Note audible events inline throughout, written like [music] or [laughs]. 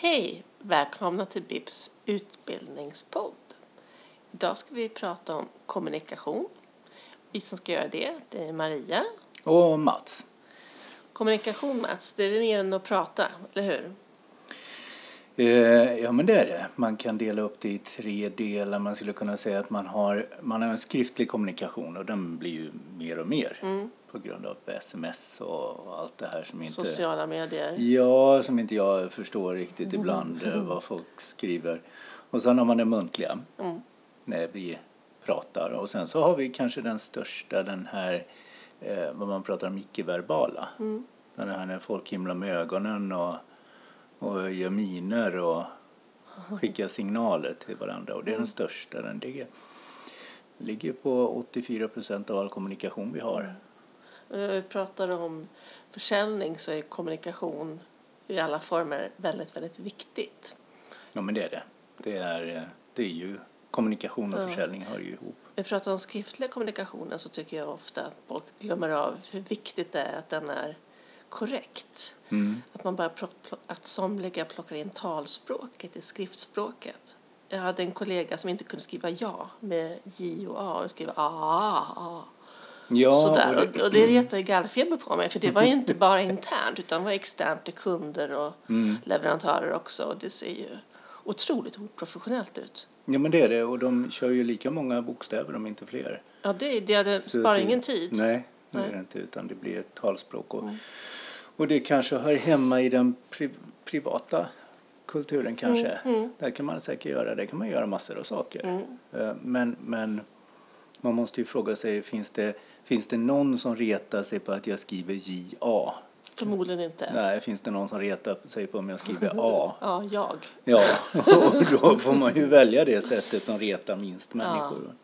Hej! Välkomna till BIPs utbildningspodd. Idag ska vi prata om kommunikation. Vi som ska göra det, det är Maria. Och Mats. Kommunikation, Mats, det är mer än att prata, eller hur? Eh, ja, men det är det. Man kan dela upp det i tre delar. Man skulle kunna säga att man har, man har en skriftlig kommunikation och den blir ju mer och mer Mm. På grund av sms och allt det här som inte... Sociala medier. Ja, som inte jag förstår riktigt ibland eh, vad folk skriver. Och sen har man den muntliga Mm. när vi pratar. Och sen så har vi kanske den största, den här eh, vad man pratar om icke-verbala. Mm. Den här när folk himlar med ögonen och, och gör miner och skickar [laughs] signaler till varandra. Och det är den största. Den ligger, ligger på 84 procent av all kommunikation vi har. När vi pratar om försäljning så är kommunikation i alla former väldigt, väldigt viktigt. Ja, men det är det. Det är, eh, det är ju kommunikation och Ja. försäljning hör ju ihop. Vi pratar om skriftliga kommunikationen så tycker jag ofta att folk glömmer av hur viktigt det är att den är korrekt. Mm. Att, man bara att somliga plockar in talspråket i skriftspråket. Jag hade en kollega som inte kunde skriva ja med J och A och skriva A, A. Ja, Sådär. och det- och det retade ju gallfeber på mig för det var ju [laughs] inte bara internt utan var externt till kunder och Mm. leverantörer också. Och det ser ju otroligt oprofessionellt ut. Ja, men det är det. Och de kör ju lika många bokstäver, om inte fler. Ja, det, det, det sparar det- ingen tid. Nej, det är det inte. Utan det blir ett talspråk. Och, Mm. och det kanske hör hemma i den pri, privata kulturen kanske. mm. Där kan man säkert göra, där kan man göra massor av saker. Mm. Eh, Men, men man måste ju fråga sig, finns det, finns det någon som retar sig på att jag skriver JA? Förmodligen inte. Nej, finns det någon som retar sig på om jag skriver A? [laughs] Ja, jag. Ja, och då får man ju välja det sättet som retar minst människor.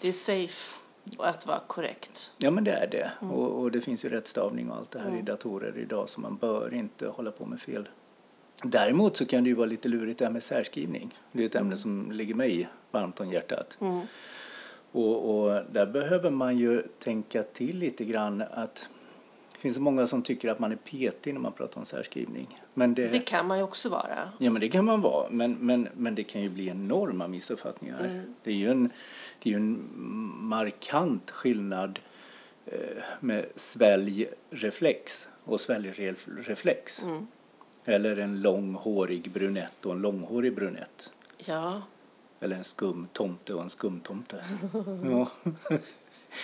Det är safe att vara korrekt. Ja, men det är det. Och, och det finns ju rättstavning och allt det här i datorer idag så man bör inte hålla på med fel. Däremot så kan det ju vara lite lurigt det här med särskrivning. Det är ett ämne som ligger mig varmt om hjärtat. Och, och där behöver man ju tänka till lite grann att det finns många som tycker att man är petig när man pratar om särskrivning. Men det, Det kan man ju också vara. Ja, men det kan man vara. Men, men, men det kan ju bli enorma missuppfattningar. Mm. Det är ju en, det är ju en markant skillnad eh, med sväljreflex och sväljreflex. Mm. Eller en långhårig brunett och en långhårig brunett. Ja, Eller en skumtomte och en skumtomte. [laughs] ja.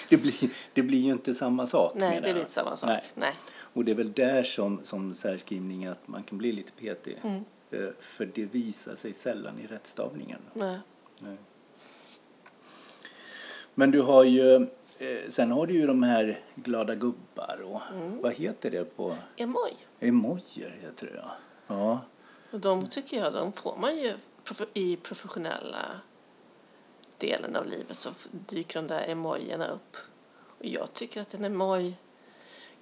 det, blir, det blir ju inte samma sak. nej, det jag. blir inte samma sak. Nej. Nej. Och det är väl där som, som särskrivning att man kan bli lite petig. Mm. Eh, För det visar sig sällan i rättstavningen. Nej. Men du har ju, eh, sen har du ju de här glada gubbar och Mm. vad heter det på Emoj. emojier heter det ja. Ja, Och de tycker jag, de får man ju i professionella delen av livet så dyker de där emojierna upp. Och jag tycker att en emoj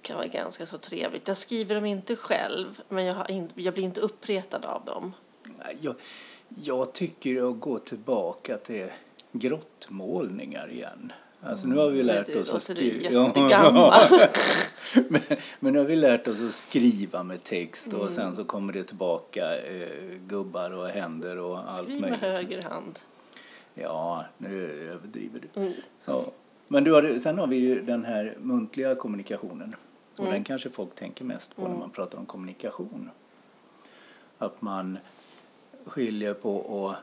kan vara ganska så trevligt. Jag skriver dem inte själv, men jag, har in, jag blir inte uppretad av dem. jag, jag tycker att gå tillbaka till grottmålningar igen. Alltså nu har vi lärt oss att skriva. [laughs] men, men nu har vi lärt oss att skriva med text och sen så kommer det tillbaka eh, gubbar och händer och allt Skriv med möjligt. höger hand. Ja, nu överdriver du. Mm. Ja. Men du har, sen har vi ju den här muntliga kommunikationen. Och Mm. den kanske folk tänker mest på när man pratar om kommunikation. Att man skiljer på att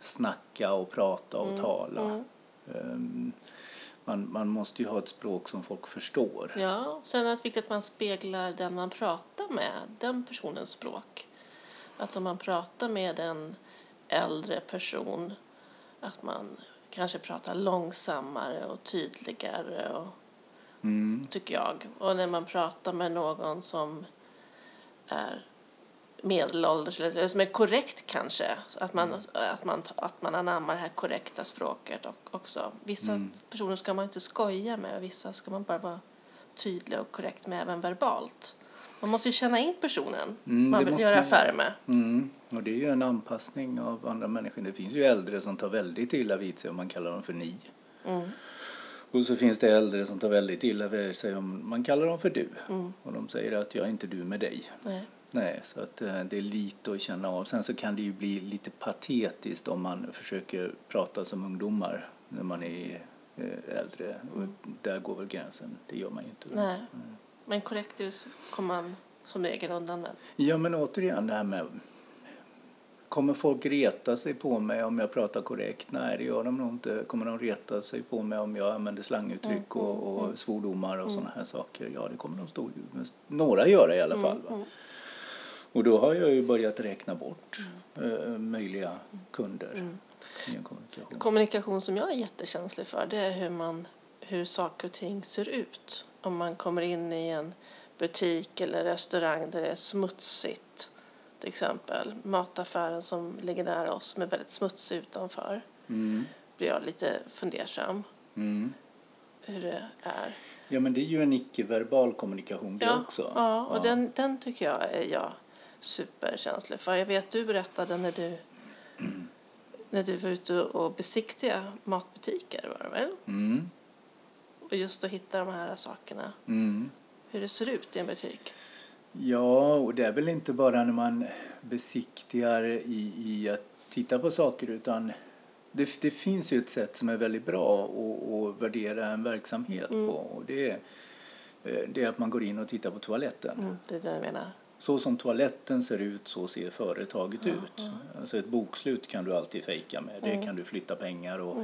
snacka och prata och tala. Ehm, Man, man måste ju ha ett språk som folk förstår. Ja, sen är det viktigt att man speglar den man pratar med, den personens språk. Att om man pratar med en äldre person, att man kanske pratar långsammare och tydligare, och, Mm. tycker jag. Och när man pratar med någon som är medelålders, eller som är korrekt kanske, att man, att man, att man anammar det här korrekta språket och, också. Vissa Mm. personer ska man inte skoja med, och vissa ska man bara vara tydlig och korrekt med även verbalt. Man måste ju känna in personen Mm, man vill göra. affärer med. Mm. Och det är ju en anpassning av andra människor. Det finns ju äldre som tar väldigt illa vid sig om man kallar dem för ni. Mm. Och så finns det äldre som tar väldigt illa vid sig om man kallar dem för du. Mm. Och de säger att jag är inte du med dig. Nej. Nej, så att eh, det är lite att känna av. Sen så kan det ju bli lite patetiskt om man försöker prata som ungdomar när man är eh, äldre. Och där går väl gränsen. Det gör man ju inte. Nej. Men korrekt kommer man som regel undan med. Ja, men återigen det här med Kommer folk reta sig på mig om jag pratar korrekt? Nej, det gör de nog inte. Kommer de reta sig på mig om jag använder slanguttryck Mm, och, och svordomar och sådana här saker? Ja, det kommer de stå, några göra i alla Mm, fall. Va? Och då har jag ju börjat räkna bort eh, möjliga kunder en kommunikation. Kommunikation som jag är jättekänslig för det är hur, man, hur saker och ting ser ut. Om man kommer in i en butik eller restaurang där det är smutsigt till exempel. Mataffären som ligger nära oss som är väldigt smutsig utanför Mm. blir jag lite fundersam Mm. hur det är. Ja, men det är ju en icke-verbal kommunikation det Ja, också. ja och Den, den tycker jag är jag superkänslig för. Jag vet du berättade när du, när du var ute och besiktiga matbutiker var det väl? Mm. Och just att hitta de här sakerna. Mm. Hur det ser ut i en butik. Ja, och det är väl inte bara när man besiktigar i, i att titta på saker utan det, det finns ju ett sätt som är väldigt bra att, att värdera en verksamhet Mm. på och det är, eh, det är att man går in och tittar på toaletten. Mm, det är det jag menar. Så som toaletten ser ut så ser företaget ut. Alltså ett bokslut kan du alltid fejka med. Det Mm. kan du flytta pengar och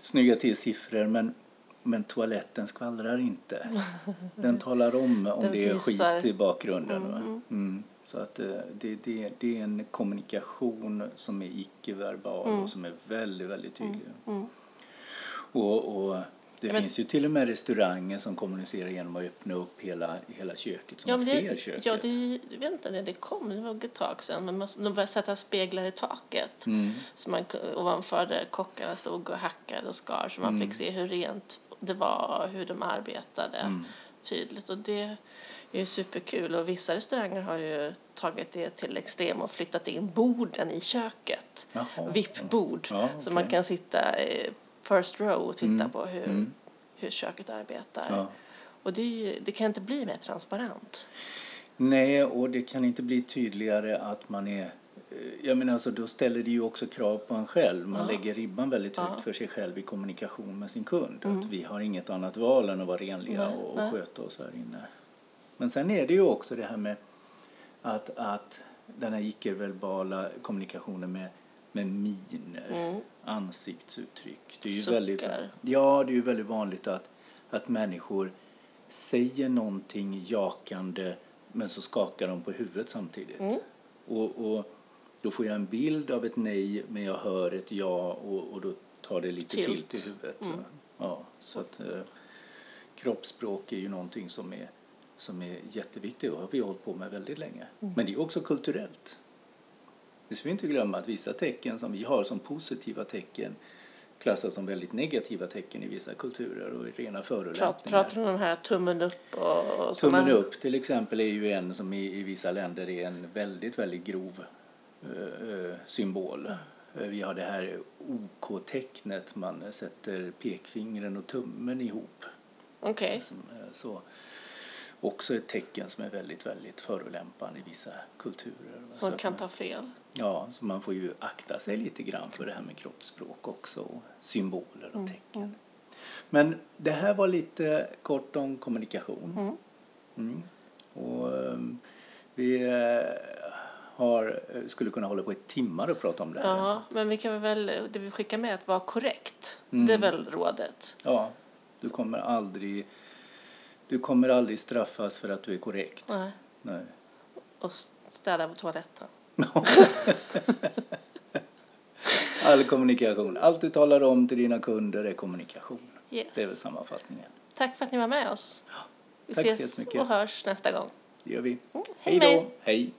snygga till siffror men men toaletten skvallrar inte. [laughs] Den talar om om Den det är visar. skit i bakgrunden. va? Mm. Så att eh, det, det, det är en kommunikation som är icke-verbal och som är väldigt, väldigt tydlig. Mm. Och, och det Ja, men- finns ju till och med restauranger som kommunicerar genom att öppna upp hela, hela köket så Ja, man men ser det, köket. ja, det, jag vet inte när det kom, det var ett tag sedan, men man, de började sätta speglar i taket. Mm. Så man, ovanför där kockarna stod och hackade och skar så man Mm. fick se hur rent det var, hur de arbetade Mm. tydligt. Och det är ju superkul. Och vissa restauranger har ju tagit det till extrem och flyttat in borden i köket. Jaha. VIP-bord. Ja, Så man kan sitta i first row och titta Mm. på hur, Mm. hur köket arbetar. Ja. Och det, ju, det kan inte bli mer transparent. Nej, och det kan inte bli tydligare att man är... eh, Jag menar, alltså, då ställer det ju också krav på en själv. Man Ja. lägger ribban väldigt högt Ja. Mm. för sig själv i kommunikation med sin kund. Att vi har inget annat val än att vara renliga Nej, och, och sköta oss här inne. Men sen är det ju också det här med att, att den här icke-verbala kommunikationen med, med miner, Mm. ansiktsuttryck. Det är ju Suckar. väldigt, ja, det är ju väldigt vanligt att, att människor säger någonting jakande men så skakar de på huvudet samtidigt. Mm. Och, och då får jag en bild av ett nej men jag hör ett ja och, och då tar det lite Tilt. tilt i huvudet. Mm. Ja, så att, eh, kroppsspråk är ju någonting som är, som är jätteviktigt och har vi hållit på med väldigt länge. Mm. Men det är också kulturellt. Det ska vi inte glömma att vissa tecken som vi har som positiva tecken klassas som väldigt negativa tecken i vissa kulturer och rena förolämpningar. pratar du om de här tummen upp och, och Tummen såna- upp till exempel är ju en som i, i vissa länder är en väldigt, väldigt grov eh, eh, symbol. Eh, Vi har det här OK-tecknet, man sätter pekfingren och tummen ihop. Okej. Så också ett tecken som är väldigt, väldigt förolämpande i vissa kulturer. Så Som att kan man- ta fel. Ja, så man får ju akta sig lite grann för det här med kroppsspråk också, och symboler och tecken. Men det här var lite kort om kommunikation. Mm. Mm. Och ehm, vi eh, har, eh, skulle kunna hålla på i timmar och prata om det här. Ja, men vi kan väl, det vi skickar med att vara korrekt. Mm. Det är väl rådet. Ja, du kommer aldrig du kommer aldrig straffas för att du är korrekt. Nej. Nej. Och städa på toaletten. [laughs] All kommunikation. Allt du talar om till dina kunder är kommunikation. Yes. Det är väl sammanfattningen. Tack för att ni var med oss. Vi tack ses och hörs nästa gång. Det gör vi. Mm, hej Hej då. Hej.